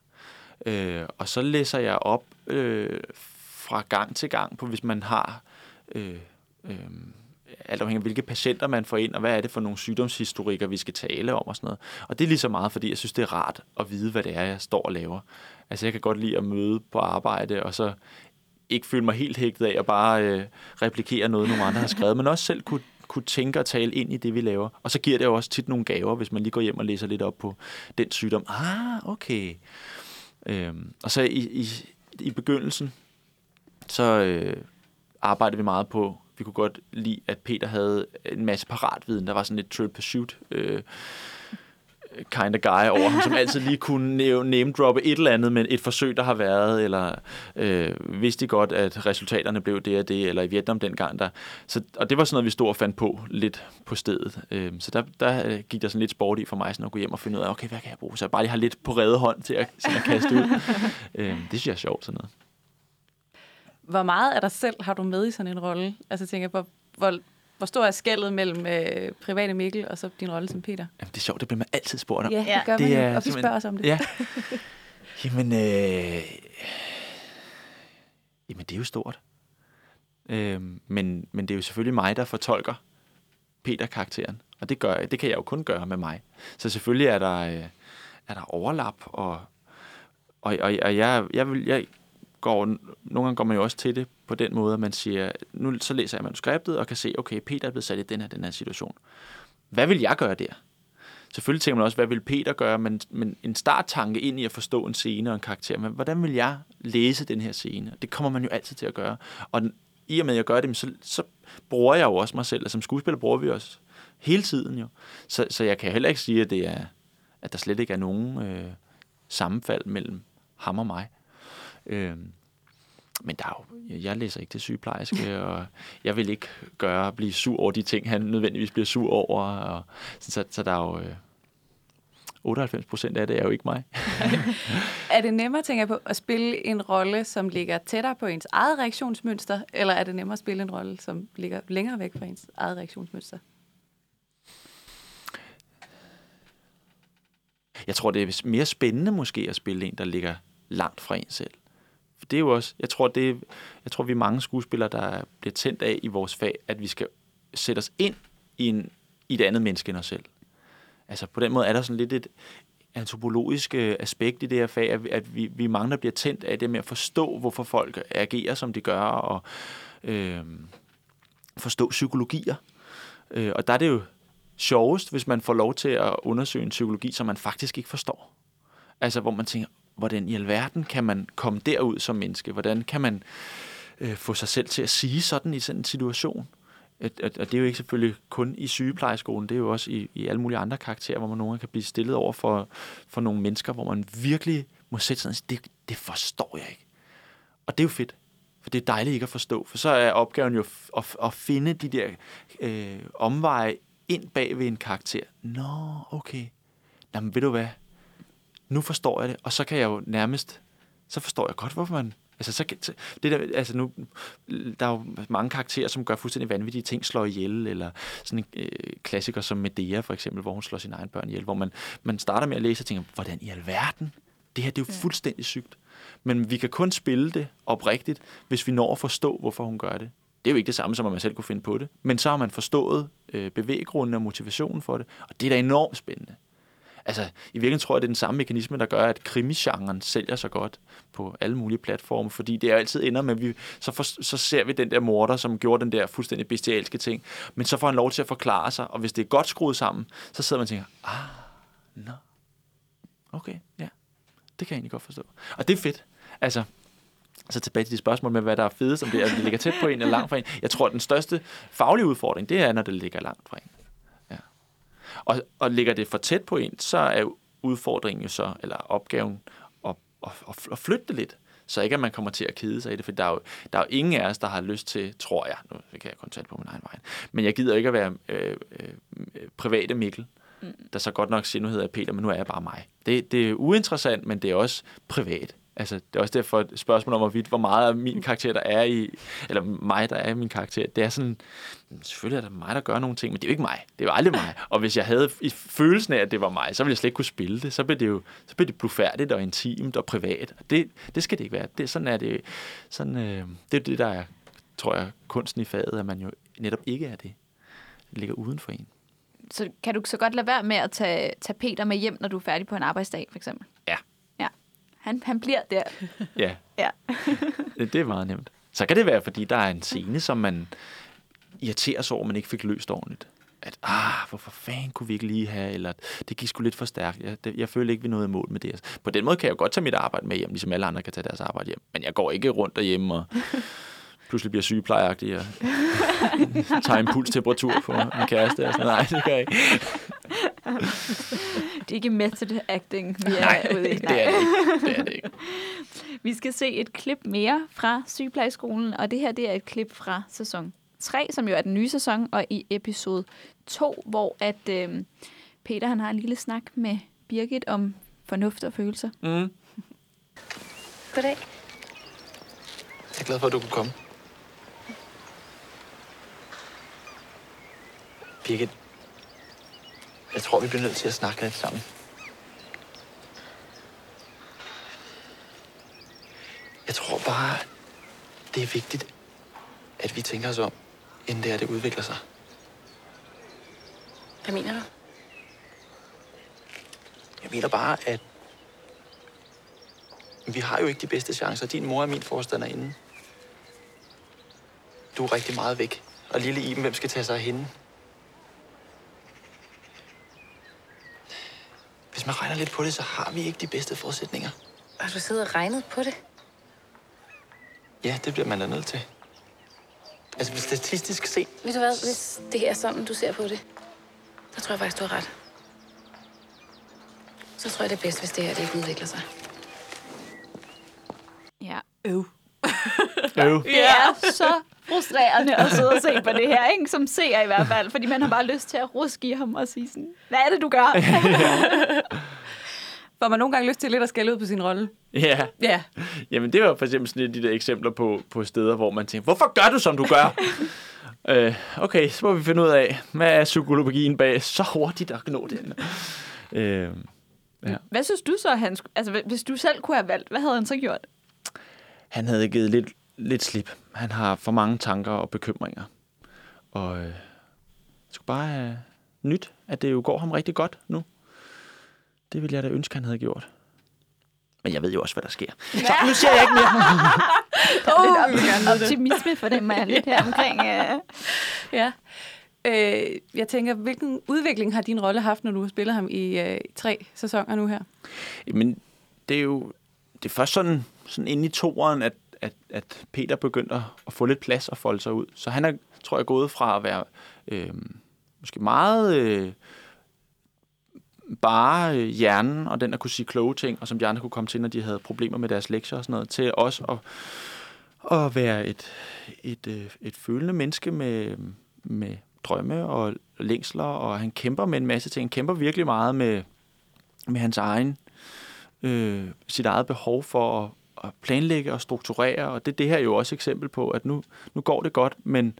Øh, og så læser jeg op øh, fra gang til gang på, hvis man har... Øh, øh, alt afhængig af, hvilke patienter man får ind, og hvad er det for nogle sygdomshistorikker, vi skal tale om og sådan noget. Og det er lige så meget, fordi jeg synes, det er rart at vide, hvad det er, jeg står og laver. Altså, jeg kan godt lide at møde på arbejde, og så ikke føle mig helt hægtet af at bare øh, replikere noget, nogle andre har skrevet, men også selv kunne, kunne tænke og tale ind i det, vi laver. Og så giver det jo også tit nogle gaver, hvis man lige går hjem og læser lidt op på den sygdom. Ah, okay. Øhm, og så i, i, i begyndelsen, så øh, arbejdede vi meget på, vi kunne godt lide, at Peter havde en masse paratviden. Der var sådan lidt trip pursuit øh, kind of guy over ham, som altid lige kunne name-droppe et eller andet men et forsøg, der har været, eller øh, vidste godt, at resultaterne blev det og det, eller i Vietnam dengang. Der. Så, og det var sådan noget, vi stod og fandt på lidt på stedet. Øh, så der, der øh, gik der sådan lidt sport i for mig, sådan at gå hjem og finde ud af, okay, hvad kan jeg bruge? Så jeg bare lige har lidt på redde hånd til at, sådan at kaste ud. øh, det synes jeg er sjovt, sådan noget. Hvor meget af dig selv har du med i sådan en rolle? Altså tænker jeg, hvor, hvor, hvor stor er skældet mellem øh, private Mikkel og så din rolle som Peter? Jamen, det er sjovt, det bliver man altid spurgt om. Ja, det gør det man jo, og vi spørger os om det. Ja. Jamen, øh, jamen, det er jo stort. Øh, men, men det er jo selvfølgelig mig, der fortolker Peter-karakteren. Og det, gør, det kan jeg jo kun gøre med mig. Så selvfølgelig er der, øh, er der overlap, og, og, og, og jeg, jeg, vil, jeg går, nogle gange går man jo også til det på den måde, at man siger, nu så læser jeg manuskriptet og kan se, okay, Peter er blevet sat i den her, den her situation. Hvad vil jeg gøre der? Selvfølgelig tænker man også, hvad vil Peter gøre, men, men en starttanke ind i at forstå en scene og en karakter, men hvordan vil jeg læse den her scene? Det kommer man jo altid til at gøre. Og i og med, at jeg gør det, så, så bruger jeg jo også mig selv, og som skuespiller bruger vi os hele tiden jo. Så, så jeg kan heller ikke sige, at, det er, at der slet ikke er nogen øh, sammenfald mellem ham og mig. Øh, men der er jo, jeg læser ikke til sygeplejerske, og jeg vil ikke gøre blive sur over de ting, han nødvendigvis bliver sur over. Og, så, så der er jo... Øh, 98 procent af det er jo ikke mig. er det nemmere, tænker jeg på, at spille en rolle, som ligger tættere på ens eget reaktionsmønster, eller er det nemmere at spille en rolle, som ligger længere væk fra ens eget reaktionsmønster? Jeg tror, det er mere spændende måske at spille en, der ligger langt fra en selv. For det er jo også, jeg tror, det, jeg tror, vi er mange skuespillere, der bliver tændt af i vores fag, at vi skal sætte os ind i, en, i et andet menneske end os selv. Altså på den måde er der sådan lidt et antropologisk øh, aspekt i det her fag, at, at vi, vi er mange, der bliver tændt af det med at forstå, hvorfor folk agerer, som de gør, og øh, forstå psykologier. Øh, og der er det jo sjovest, hvis man får lov til at undersøge en psykologi, som man faktisk ikke forstår. Altså, hvor man tænker, hvordan i alverden kan man komme derud som menneske? Hvordan kan man øh, få sig selv til at sige sådan i sådan en situation? Og det er jo ikke selvfølgelig kun i sygeplejeskolen, det er jo også i, i alle mulige andre karakterer, hvor man nogle kan blive stillet over for, for nogle mennesker, hvor man virkelig må sætte sig det, det forstår jeg ikke. Og det er jo fedt, for det er dejligt ikke at forstå, for så er opgaven jo at, at finde de der øh, omveje ind bag ved en karakter. Nå, okay. Jamen, ved du hvad? Nu forstår jeg det, og så kan jeg jo nærmest, så forstår jeg godt, hvorfor man Altså, så, det der, altså nu, der er jo mange karakterer, som gør fuldstændig vanvittige ting, slår ihjel, eller sådan en øh, klassiker som Medea for eksempel, hvor hun slår sine egne børn ihjel, hvor man, man starter med at læse og tænker, hvordan i alverden? Det her, det er jo fuldstændig sygt. Men vi kan kun spille det oprigtigt, hvis vi når at forstå, hvorfor hun gør det. Det er jo ikke det samme, som at man selv kunne finde på det. Men så har man forstået øh, bevæggrunden og motivationen for det, og det er da enormt spændende altså, i virkeligheden tror jeg, det er den samme mekanisme, der gør, at krimisgenren sælger så godt på alle mulige platforme, fordi det er altid ender med, at vi, så, for, så ser vi den der morder, som gjorde den der fuldstændig bestialske ting, men så får han lov til at forklare sig, og hvis det er godt skruet sammen, så sidder man og tænker, ah, nå, no. okay, ja, det kan jeg egentlig godt forstå. Og det er fedt. Altså, så tilbage til de spørgsmål med, hvad der er fedest, om det er, at det ligger tæt på en eller langt fra en. Jeg tror, at den største faglige udfordring, det er, når det ligger langt fra en. Og, og ligger det for tæt på en, så er udfordringen jo så, eller opgaven, at, at, at flytte det lidt. Så ikke, at man kommer til at kede sig i det, for der er, jo, der er jo ingen af os, der har lyst til, tror jeg, nu kan jeg kun tale på min egen vej, men jeg gider ikke at være øh, øh, private Mikkel, mm. der så godt nok siger, nu hedder jeg Peter, men nu er jeg bare mig. Det, det er uinteressant, men det er også privat. Altså, det er også derfor et spørgsmål om, hvorvidt, hvor meget af min karakter, der er i, eller mig, der er i min karakter, det er sådan, selvfølgelig er det mig, der gør nogle ting, men det er jo ikke mig. Det er jo aldrig mig. Og hvis jeg havde i følelsen af, at det var mig, så ville jeg slet ikke kunne spille det. Så bliver det jo så bliver det blufærdigt og intimt og privat. Det, det skal det ikke være. Det, sådan er det. Sådan, øh, det er det, der er, tror jeg, kunsten i faget, at man jo netop ikke er det. Det ligger uden for en. Så kan du så godt lade være med at tage, tage Peter med hjem, når du er færdig på en arbejdsdag, for eksempel? Han, han bliver der. Ja. ja. det, det er meget nemt. Så kan det være, fordi der er en scene, som man irriterer sig over, man ikke fik løst ordentligt. At, ah, hvorfor fanden kunne vi ikke lige have, eller det gik sgu lidt for stærkt. Jeg, det, jeg føler ikke, vi nåede mål med det. På den måde kan jeg jo godt tage mit arbejde med hjem, ligesom alle andre kan tage deres arbejde hjem. Men jeg går ikke rundt derhjemme og pludselig bliver sygeplejeagtig og tager impulstemperatur på en kæreste. Og sådan. Nej, det gør jeg ikke. det er ikke method acting, vi er Nej, ude i. det er det ikke. Det er det ikke. Vi skal se et klip mere fra sygeplejeskolen, og det her det er et klip fra sæson 3, som jo er den nye sæson, og i episode 2, hvor at øh, Peter han har en lille snak med Birgit om fornuft og følelser. Mm. Goddag. Jeg er glad for, at du kunne komme. Birgit, jeg tror, vi bliver nødt til at snakke lidt sammen. Jeg tror bare, det er vigtigt, at vi tænker os om, inden det er, det udvikler sig. Hvad mener du? Jeg mener bare, at vi har jo ikke de bedste chancer. Din mor er min forstanderinde. Du er rigtig meget væk. Og lille Iben, hvem skal tage sig af hende? Hvis man regner lidt på det, så har vi ikke de bedste forudsætninger. Har du siddet og regnet på det? Ja, det bliver man da nødt til. Altså, statistisk set... Ved du hvad, hvis det er sådan, du ser på det, så tror jeg faktisk, du har ret. Så tror jeg, det er bedst, hvis det her det ikke udvikler sig. Ja. Øv. Øv. Det er så frustrerende at sidde og se på det her, ikke? som ser i hvert fald, fordi man har bare lyst til at ruske i ham og sige sådan, hvad er det, du gør? Får man nogle gange lyst til lidt at skælde ud på sin rolle? Ja. Ja. Jamen, det var for eksempel sådan et af de der eksempler på, på steder, hvor man tænker, hvorfor gør du, som du gør? øh, okay, så må vi finde ud af, hvad er psykologien bag så hurtigt at nå den? Øh, ja. Hvad synes du så, han altså hvis du selv kunne have valgt, hvad havde han så gjort? Han havde givet lidt, lidt slip. Han har for mange tanker og bekymringer. Og øh, skulle bare have nyt, at det jo går ham rigtig godt nu. Det ville jeg da ønske, han havde gjort. Men jeg ved jo også, hvad der sker. Ja. Så nu siger jeg ikke mere. oh, lidt optimisme for dem er lidt her omkring. Uh... Ja. Øh, jeg tænker, hvilken udvikling har din rolle haft, når du har spillet ham i øh, tre sæsoner nu her? Men det er jo det er først sådan, sådan inde i toeren, at, at, at Peter begynder at få lidt plads og folde sig ud. Så han er, tror jeg, gået fra at være øh, måske meget øh, bare øh, hjernen, og den at kunne sige kloge ting, og som de andre kunne komme til, når de havde problemer med deres lektier og sådan noget, til også at, at være et, et, øh, et følende menneske med, med drømme og længsler, og han kæmper med en masse ting. Han kæmper virkelig meget med, med hans egen, øh, sit eget behov for at, at planlægge og strukturere, og det, det her er jo også et eksempel på, at nu, nu går det godt, men,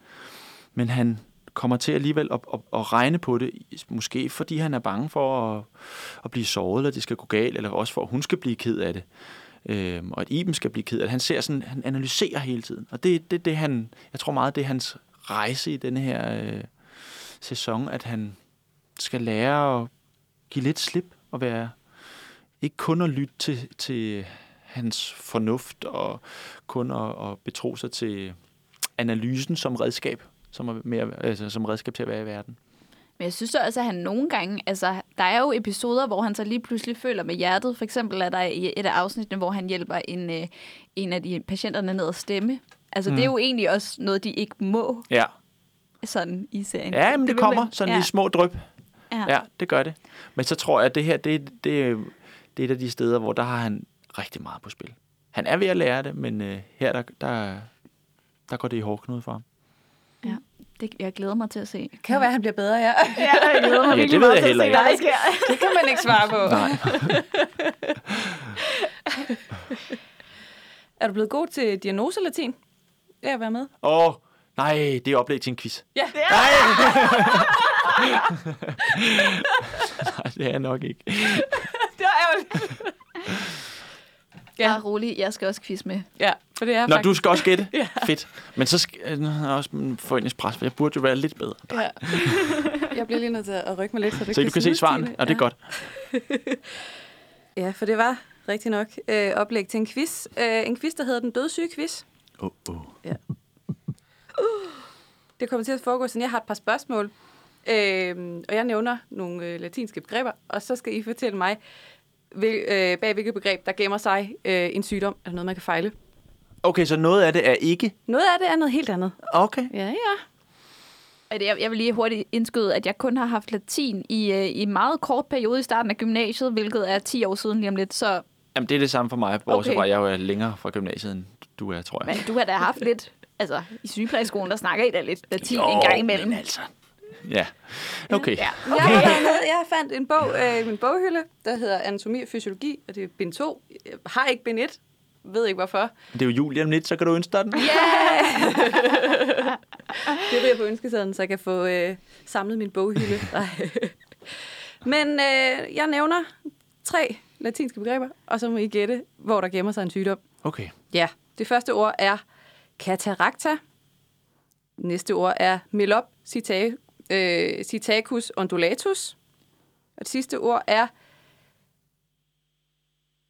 men han kommer til alligevel at, at, at regne på det, måske fordi han er bange for at, at blive såret, eller det skal gå galt, eller også for, at hun skal blive ked af det, øh, og at Iben skal blive ked af det. Han ser sådan, han analyserer hele tiden, og det, det, det han, jeg tror meget, det er hans rejse i denne her øh, sæson, at han skal lære at give lidt slip og være ikke kun at lytte til, til hans fornuft og kun at, at betro sig til analysen som redskab, som, er mere, altså, som redskab til at være i verden. Men jeg synes også, at han nogle gange, altså, der er jo episoder, hvor han så lige pludselig føler med hjertet. For eksempel er der i et af afsnittene, hvor han hjælper en, øh, en af de patienterne ned at stemme. Altså, mm. det er jo egentlig også noget, de ikke må. Ja. Sådan i serien. Ja, men det, det kommer sådan ja. i små dryp. Ja. ja, det gør det. Men så tror jeg, at det her, det, det, det er et af de steder, hvor der har han rigtig meget på spil. Han er ved at lære det, men øh, her der, der, der går det i hårdknude for ham. Ja, det, jeg glæder mig til at se. Det kan jo være, at han bliver bedre, ja. ja, jeg glæder mig ja, det ved jeg heller ikke. Nej, det kan man ikke svare på. Nej. er du blevet god til diagnoselatin? Det er at være med. Åh, oh, nej, det er oplæg til en quiz. Ja. Nej! nej, det er jeg nok ikke. det er ærgerligt. Ja. Bare rolig, jeg skal også quiz med. Ja, for det er Nå, faktisk... du skal også gætte? ja. Fedt. Men så skal jeg også en foreningspres, for jeg burde jo være lidt bedre. Ja. jeg bliver lige nødt til at rykke mig lidt, så det Så kan du kan se svarene? Ja, det er godt. ja, for det var rigtig nok øh, oplæg til en quiz. Øh, en quiz, der hedder Den Dødssyge Quiz. Oh, oh. Ja. Det kommer til at foregå, sådan jeg har et par spørgsmål. Øh, og jeg nævner nogle øh, latinske begreber, og så skal I fortælle mig, hvil, øh, bag hvilket begreb, der gemmer sig øh, en sygdom, eller noget, man kan fejle. Okay, så noget af det er ikke? Noget af det er noget helt andet. Okay. Ja, ja. Jeg, jeg vil lige hurtigt indskyde, at jeg kun har haft latin i, øh, i en meget kort periode i starten af gymnasiet, hvilket er 10 år siden lige om lidt, så... Jamen, det er det samme for mig, bortset Okay. fra, at jeg jo er længere fra gymnasiet, end du er, tror jeg. Men du har da haft lidt... Altså, i sygeplejeskolen, der snakker I da lidt latin Jo, en gang imellem. men altså... Ja, okay. Ja. Jeg, har fandt, jeg fandt en bog øh, i min boghylde, der hedder Anatomi og Fysiologi, og det er bind 2. Jeg har ikke bind 1. Ved ikke hvorfor. Det er jo jul lige om lidt, så kan du ønske dig den. Yeah! det vil jeg på ønskesedlen, så jeg kan få øh, samlet min boghylde. Men øh, jeg nævner tre latinske begreber, og så må I gætte, hvor der gemmer sig en sygdom. Okay. Ja, det første ord er cataracta. Næste ord er melop cita, øh, citacus undulatus. Og det sidste ord er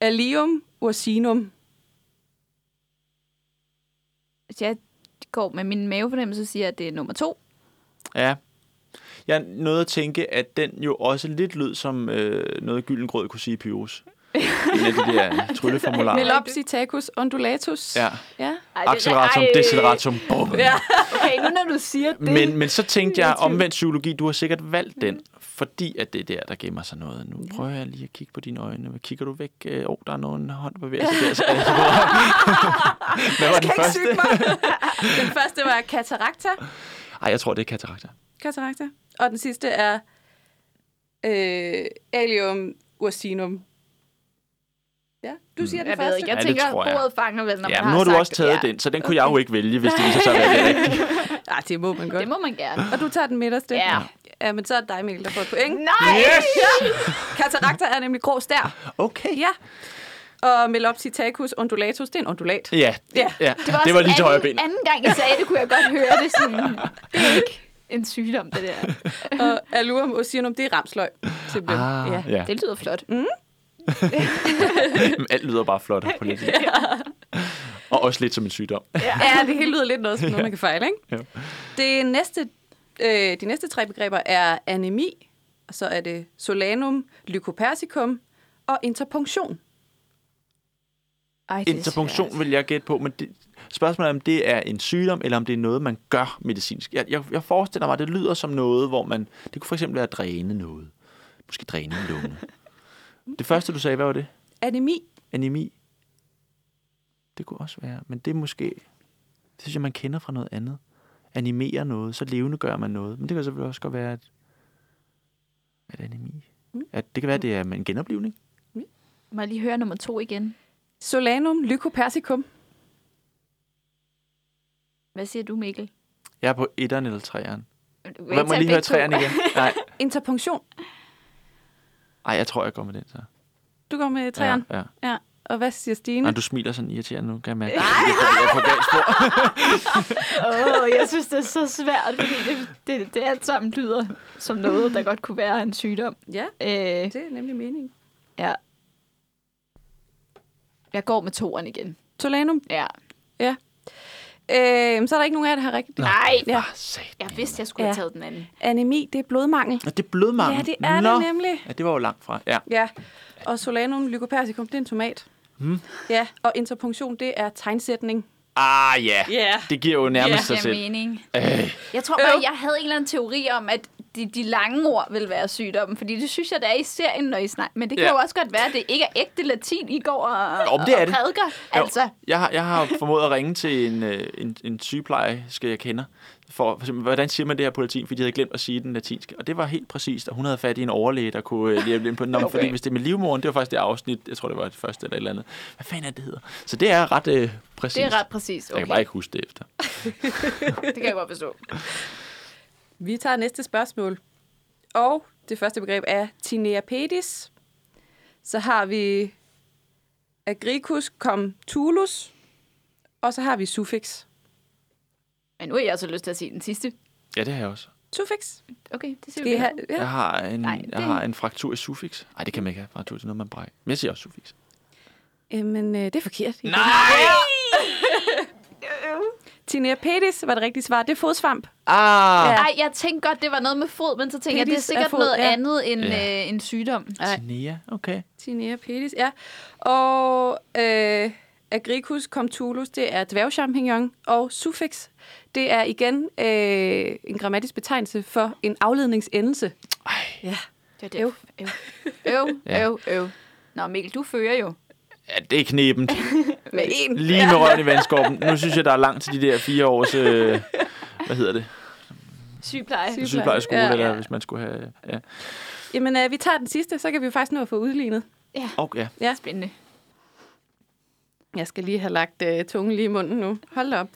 allium ursinum. Hvis jeg går med min mavefornemmelse og siger, at det er nummer to. Ja. Jeg nåede at tænke, at den jo også lidt lød som øh, noget Gyldengrød kunne sige i Pyrus. en af de der trylleformularer. Melop citacus undulatus. Ja. ja. Acceleratum, deceleratum, bum. Ja. Okay, nu når du siger det... Men, men så tænkte jeg, omvendt psykologi, du har sikkert valgt den, fordi at det er der, der gemmer sig noget. Nu prøver jeg lige at kigge på dine øjne. Hvad Kigger du væk? Åh, oh, der er nogen hånd der bevæger sig der. Så er det Hvad var den første? den første var cataracta. Ej, jeg tror, det er katarakter. Cataracta. Og den sidste er øh, allium ursinum. Ja, du siger den Jeg første. ved ikke, jeg Ja, det tænker, tror jeg. bordet fanger vel, når Ja, man har nu har du sagt, også taget ja. den, så den kunne jeg jo ikke vælge, hvis det viser sig at være det. Ja, det må man godt. Det må man gerne. Og du tager den midterste. Ja. Ja, men så er det dig, Mikkel, der får et point. Nej! Yes! Ja. Cataracta er nemlig grå stær. Okay. Ja. Og Melopsitacus undulatus, det er en undulat. Ja, Ja. ja. Det var, det var lige til højre anden, ben. anden gang, jeg sagde det, kunne jeg godt høre det sådan. Det er ikke en sygdom, det der. Og Allurum ursinum, det er ramsløg. Simpelthen. Ah, ja. ja. Det lyder flot. Mm. Alt lyder bare flot på lidt. Og også lidt som en sygdom. ja, det hele lyder lidt noget, som noget, man kan fejle, ikke? Ja. Det næste, øh, de næste tre begreber er anemi, og så er det solanum, lycopersicum og interpunktion. Ej, er Interpunktion vil jeg gætte på, men det, spørgsmålet er, om det er en sygdom, eller om det er noget, man gør medicinsk. Jeg, jeg, jeg forestiller mig, at det lyder som noget, hvor man... Det kunne for eksempel være at dræne noget. Måske dræne en lunge. Det første, du sagde, hvad var det? Anemi. Anemi. Det kunne også være, men det er måske... Det synes jeg, man kender fra noget andet. Animere noget, så levende gør man noget. Men det kan selvfølgelig også godt være, at... At anemi... At det kan være, at det er en genoplevning. Må jeg lige høre nummer to igen? Solanum lycopersicum. Hvad siger du, Mikkel? Jeg er på etteren eller treeren. Hvad må lige høre træerne igen? Nej. Interpunktion. Ej, jeg tror, jeg går med den så. Du går med træerne. Ja, ja. ja. Og hvad siger Stine? Nå, du smiler sådan irriterende nu, kan jeg mærke. Nej, jeg er på galt spor. Åh, oh, jeg synes, det er så svært, fordi det, det, det alt sammen lyder som noget, der godt kunne være en sygdom. Ja, Øh, det er nemlig meningen. ja. Jeg går med toeren igen. Solanum. Ja. Ja. Øh, så er der ikke nogen af jer, der har rigtigt. Nej, Ja. jeg vidste, jeg skulle Ja. have taget den anden. Anemi, det er blodmangel. Nå, det er blodmangel. Ja, det er Nå. det nemlig. Ja, det var jo langt fra. Ja. Ja. Og Solanum lycopersicum, det er en tomat. Hmm. Ja, og interpunktion, det er tegnsætning. Ah, ja. Ja. Det giver jo nærmest Ja, sig selv. mening. Øh. Jeg tror bare, jeg havde en eller anden teori om, at de, de lange ord vil være sygdommen, fordi det synes jeg, der er i serien, når I snakker. Men det kan Ja. jo også godt være, at det ikke er ægte latin, I går og, Jo, det er og det. prædiker. Jo, Altså, Jeg har, jeg har formået at ringe til en, øh, en, en sygeplejerske, jeg kender, for, for hvordan siger man det her på latin, fordi de havde glemt at sige den latinske. Og det var helt præcist, og hun havde fat i en overlæge, der kunne øh, hjælpe ind på den. Okay. Okay. Fordi hvis det er med livmoren, det var faktisk det afsnit, jeg tror, det var det første eller et eller andet. Hvad fanden er det, det hedder? Så det er ret øh, præcist. det er ret præcist. Jeg kan Okay. bare ikke huske det efter. Det kan jeg godt forstå. Vi tager næste spørgsmål. Og det første begreb er Tinea pedis. Så har vi Agricus cum tulus. Og så har vi suffix. Men nu har jeg altså lyst til at sige den sidste. Ja, det har jeg også. Suffix. Okay, det siger vi. I have, Jeg ja. har en, Nej, Nej, det- jeg har en fraktur i suffix. Nej, det kan man ikke have. Fraktur til noget, man brækker. Men jeg siger også suffix. Jamen, øh, det er forkert. Nej! Tinea pedis var det rigtige svar. Det er fodsvamp. Ah! Ja. Nej, jeg tænkte godt, det var noget med fod, men så tænkte jeg, det er Pedis er sikkert fod, noget ja. andet end Ja. øh, en sygdom. Nej. Tinea, okay. Tinea pedis, ja. Og øh, Agricus cum tulus, det er dværgchampignon. Og suffix, det er igen øh, en grammatisk betegnelse for en afledningsendelse. Ej. Ja. Det er det. Øv, øv, øv, øv, øv. Nå, Mikkel, du fører jo. Ja, det er knebent. Med en. Lige med røven i vandskorben. Nu synes jeg, der er langt til de der fire års... Øh, hvad hedder det? Sygepleje. Sygeplejerskole, Ja, ja, ja. eller hvis man skulle have... Ja. Jamen, øh, vi tager den sidste, så kan vi jo faktisk nå at få udlignet. Okay. Ja. Spændende. Jeg skal lige have lagt øh, tungen lige i munden nu. Hold da op.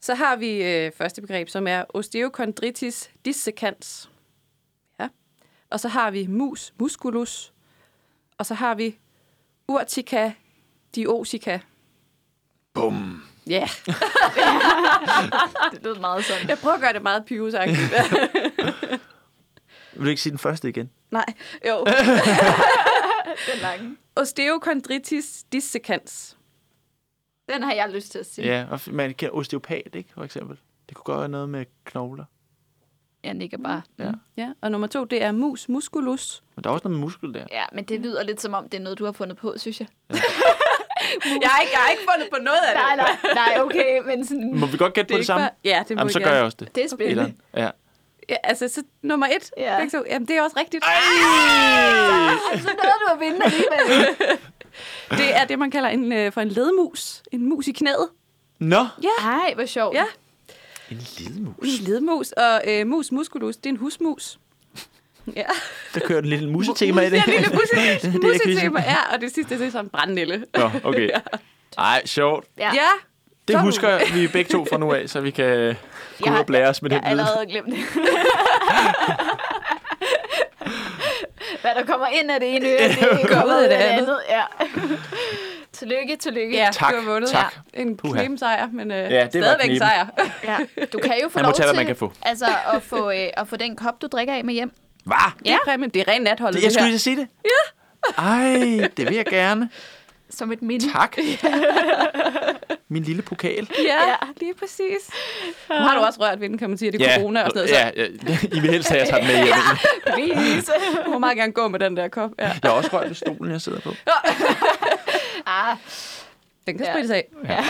Så har vi øh, første begreb, som er osteochondritis dissecans. Ja. Og så har vi mus musculus. Og så har vi urtica diosica. Bum. Ja, yeah. Det lød meget sådan. jeg prøver at gøre det meget pivesagtigt. Vil du ikke sige den første igen? Nej, jo. Den lange. Osteochondritis dissecans. Den har jeg lyst til at sige. Ja, og man kan osteopat, ikke, for eksempel. Det kunne godt være noget med knogler. Jeg nikker bare. Ja. Ja, og nummer to, det er mus musculus. Men der er også noget med muskel der. Ja, men det lyder lidt som om, det er noget, du har fundet på, synes jeg. Jeg har ikke, jeg har ikke fundet på noget af det. Nej, nej, nej, okay, men sådan... Må vi godt gætte på det, samme? bare- Ja, det må Jamen, så gerne. gør jeg også det. Det er spændende. Etteren. Ja. Ja, altså, så nummer et. Ja. begge to. Jamen, det er også rigtigt. Ej! Så nåede du at vinde alligevel. Det er det, man kalder en, øh, for en ledmus. En mus i knæet. Nå, Ej, hvor sjovt. Ja, en ledmus. en ledmus. Og øh, mus musculus, det er en husmus. Ja, Der kører en lille musetema i det. det er en lille quizzen. musetema. Ja, og det sidste, det er sådan en brandnælle. Nå, okay. Ej, sjovt. Ja. Ja, Det Så- husker vi begge to fra nu af, så vi kan gå ud har- og blære os med Jeg den har viden. allerede glemt det. Hvad der kommer ind af det ene øre, det Går kommer ud af det andet. Ja. tillykke, tillykke. ja Tak, du har vundet. tak. Ja, en Puha. knebensejr, men øh, Ja, det stadigvæk en sejr. Ja. Du kan jo få Man må lov tage, til man kan få. Altså, at, få, øh, at få den kop, du drikker af med hjem. Hvad? Det er præmien. Det er rent natholdet, Jeg det, skulle her. lige sige det. Ja. Ej, det vil jeg gerne. Som et minde. Tak. Min lille pokal. Ja, Ja. lige præcis. Nu har du også rørt ved den, kan man sige. Det er corona og sådan noget. Så ja, ja, I vil helst have, at jeg tager den med hjem. Please. du må meget gerne gå med den der kop. Ja. Jeg har også rørt ved stolen, jeg sidder på. Ah, Den kan Ja. sprittes af. Ja.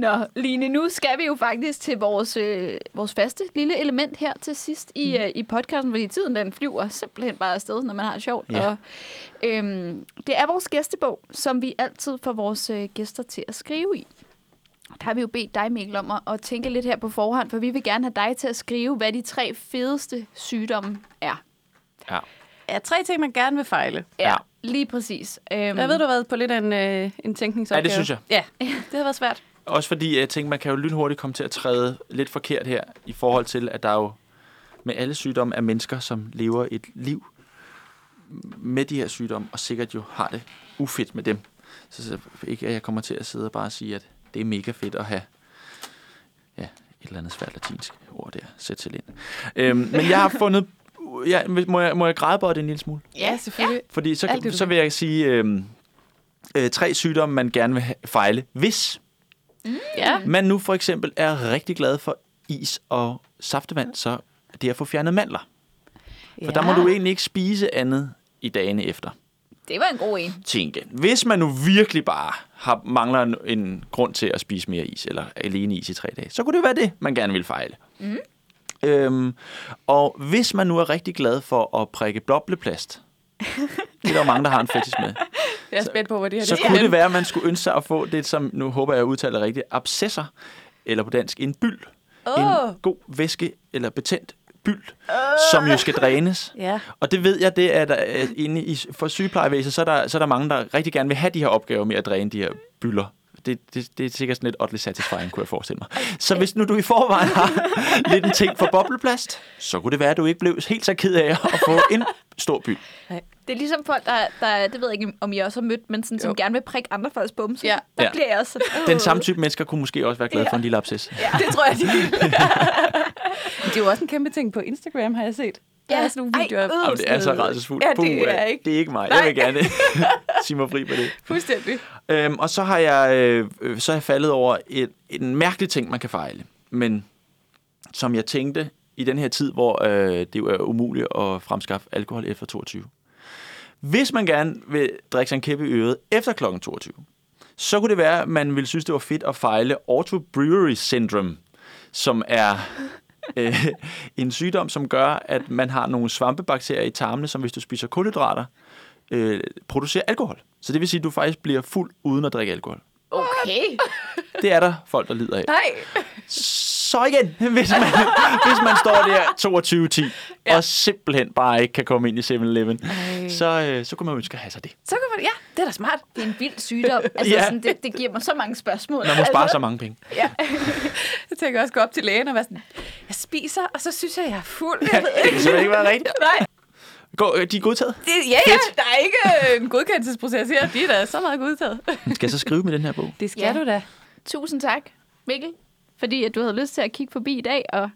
Nå, Line, nu skal vi jo faktisk til vores, øh, vores faste lille element her til sidst i, øh, i podcasten, fordi tiden den flyver simpelthen bare afsted, når man har det sjovt. Ja. Og, øhm, det er vores gæstebog, som vi altid får vores øh, gæster til at skrive i. Der har vi jo bedt dig, Mikkel, om at, at tænke lidt her på forhånd, for vi vil gerne have dig til at skrive, hvad de tre fedeste sygdomme er. Ja. Ja, tre ting, man gerne vil fejle. Ja, lige præcis. Øhm, Jeg ved, du har været på lidt af en, øh, en tænkningsopgave. Ja, det synes jeg. Ja, det har været svært. Også fordi jeg tænker, man kan jo lynhurtigt komme til at træde lidt forkert her, i forhold til, at der jo med alle sygdomme er mennesker, som lever et liv med de her sygdomme, og sikkert jo har det ufedt med dem. Så, så ikke, at jeg kommer til at sidde og bare sige, at det er mega fedt at have ja, et eller andet svært latinsk ord der, sæt til ind. Øhm, men jeg har fundet... Ja, må, jeg, må jeg græde på det en lille smule? Ja, selvfølgelig. Fordi så, Alt så vil jeg sige øhm, øh, tre sygdomme, man gerne vil fejle, hvis Ja. man nu for eksempel er rigtig glad for is og saftevand, så det er at få fjernet mandler. For der må du egentlig ikke spise andet i dagene efter. Det var en god en. Tænke. Hvis man nu virkelig bare har, mangler en, en grund til at spise mere is, eller alene is i tre dage, så kunne det være det, man gerne vil fejle. Mm. Øhm, og hvis man nu er rigtig glad for at prikke blobleplast, det er der mange, der har en fetish med, Jeg er spændt på, hvad det her så det kunne det være, at man skulle ønske sig at få det, som nu håber jeg udtaler rigtigt, abscesser, eller på dansk en byld. Åh. En god væske eller betændt byld, som jo skal drænes. Ja. Og det ved jeg, det er der øh, inde i, for sygeplejevæsenet, så er, der, så er der mange, der rigtig gerne vil have de her opgaver med at dræne de her bylder. Det, det, det er sikkert sådan lidt oddly satisfying, kunne jeg forestille mig. Så hvis nu du i forvejen har lidt en ting for bobleplast, så kunne det være, at du ikke blev helt så ked af at få en stor by. Det er ligesom folk, der, der det ved jeg ikke, om I også har mødt, men sådan, som Jo. gerne vil prikke andre folks bumse. Ja. Der Ja. bliver jeg også sådan, Den samme type mennesker kunne måske også være glade for en lille abscess. Ja, det tror jeg, de vil. det er jo også en kæmpe ting på Instagram, har jeg set. Der Ja. er sådan nogle Ej, videoer. øh. Jamen, det er så rædselsfuldt. Ja, det Puh, er ikke. Det er ikke mig. Nej. Jeg vil gerne sige mig fri på det. Fuldstændig. Øhm, og så har jeg øh, så er jeg faldet over et, en mærkelig ting, man kan fejle. Men som jeg tænkte i den her tid, hvor øh, det jo er umuligt at fremskaffe alkohol efter 22. Hvis man gerne vil drikke sig en kæppe i øret efter kl. 22, så kunne det være, at man ville synes, det var fedt at fejle Auto Brewery Syndrome, som er øh, en sygdom, som gør, at man har nogle svampebakterier i tarmene, som hvis du spiser kulhydrater, øh, producerer alkohol. Så det vil sige, at du faktisk bliver fuld uden at drikke alkohol. Okay. Det er der folk, der lider af. Nej. Så igen, hvis man, hvis man står der 22.10 ja. og simpelthen bare ikke kan komme ind i 7-Eleven, så, øh, så kunne man ønske at have sig det. Så kan man, ja, det er da smart. Det er en vild sygdom. Altså, Ja. sådan, det, det giver mig så mange spørgsmål. Man må spare så mange penge. Ja. Jeg tænker også gå op til lægen og være sådan, spiser, og så synes jeg, jeg er fuld. Jeg ved Det kan simpelthen ikke være rigtigt. Nej, Gå, øh, de er godtaget. det, ja, ja, der er ikke øh, en godkendelsesproces her. De er da så meget godtaget. Skal jeg så skrive med den her bog? Det skal Ja. du da. Tusind tak, Mikkel, fordi at du havde lyst til at kigge forbi i dag og,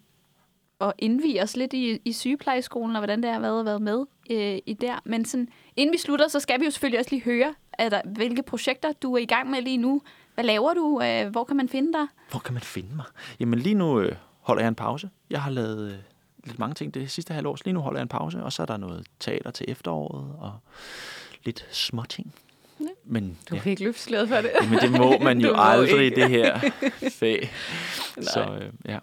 og indvige os lidt i, i sygeplejeskolen, og hvordan det har været at være med øh, i der. Men sådan, inden vi slutter, så skal vi jo selvfølgelig også lige høre, er der, hvilke projekter du er i gang med lige nu. Hvad laver du? Øh, hvor kan man finde dig? Hvor kan man finde mig? Jamen lige nu øh, holder jeg en pause. Jeg har lavet øh, lidt mange ting det sidste halvår. Så Lige nu holder jeg en pause, og så er der noget teater til efteråret, og lidt småting. Men, Du ja. ikke løftslået for det. Men det må man jo må aldrig, ikke. det her fag. Så øh, ja.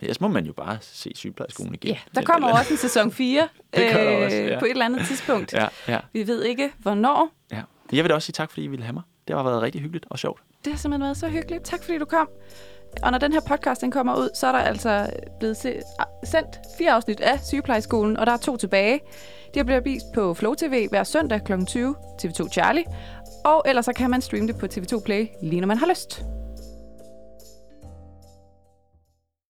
Ellers må man jo bare se sygeplejeskolen igen. Ja, der kommer jo også en sæson 4 Det der også, ja. på et eller andet tidspunkt. Ja, ja, Vi ved ikke, hvornår. ja. Jeg vil da også sige tak, fordi I ville have mig. Det har været rigtig hyggeligt og sjovt. Det har simpelthen været så hyggeligt. Tak fordi du kom. Og når den her podcast den kommer ud, så er der altså blevet se, sendt fire afsnit af Sygeplejeskolen, og der er to tilbage. De bliver vist på Flow TV hver søndag kl. 20, TV2 Charlie. Og ellers så kan man streame det på TV2 Play, lige når man har lyst.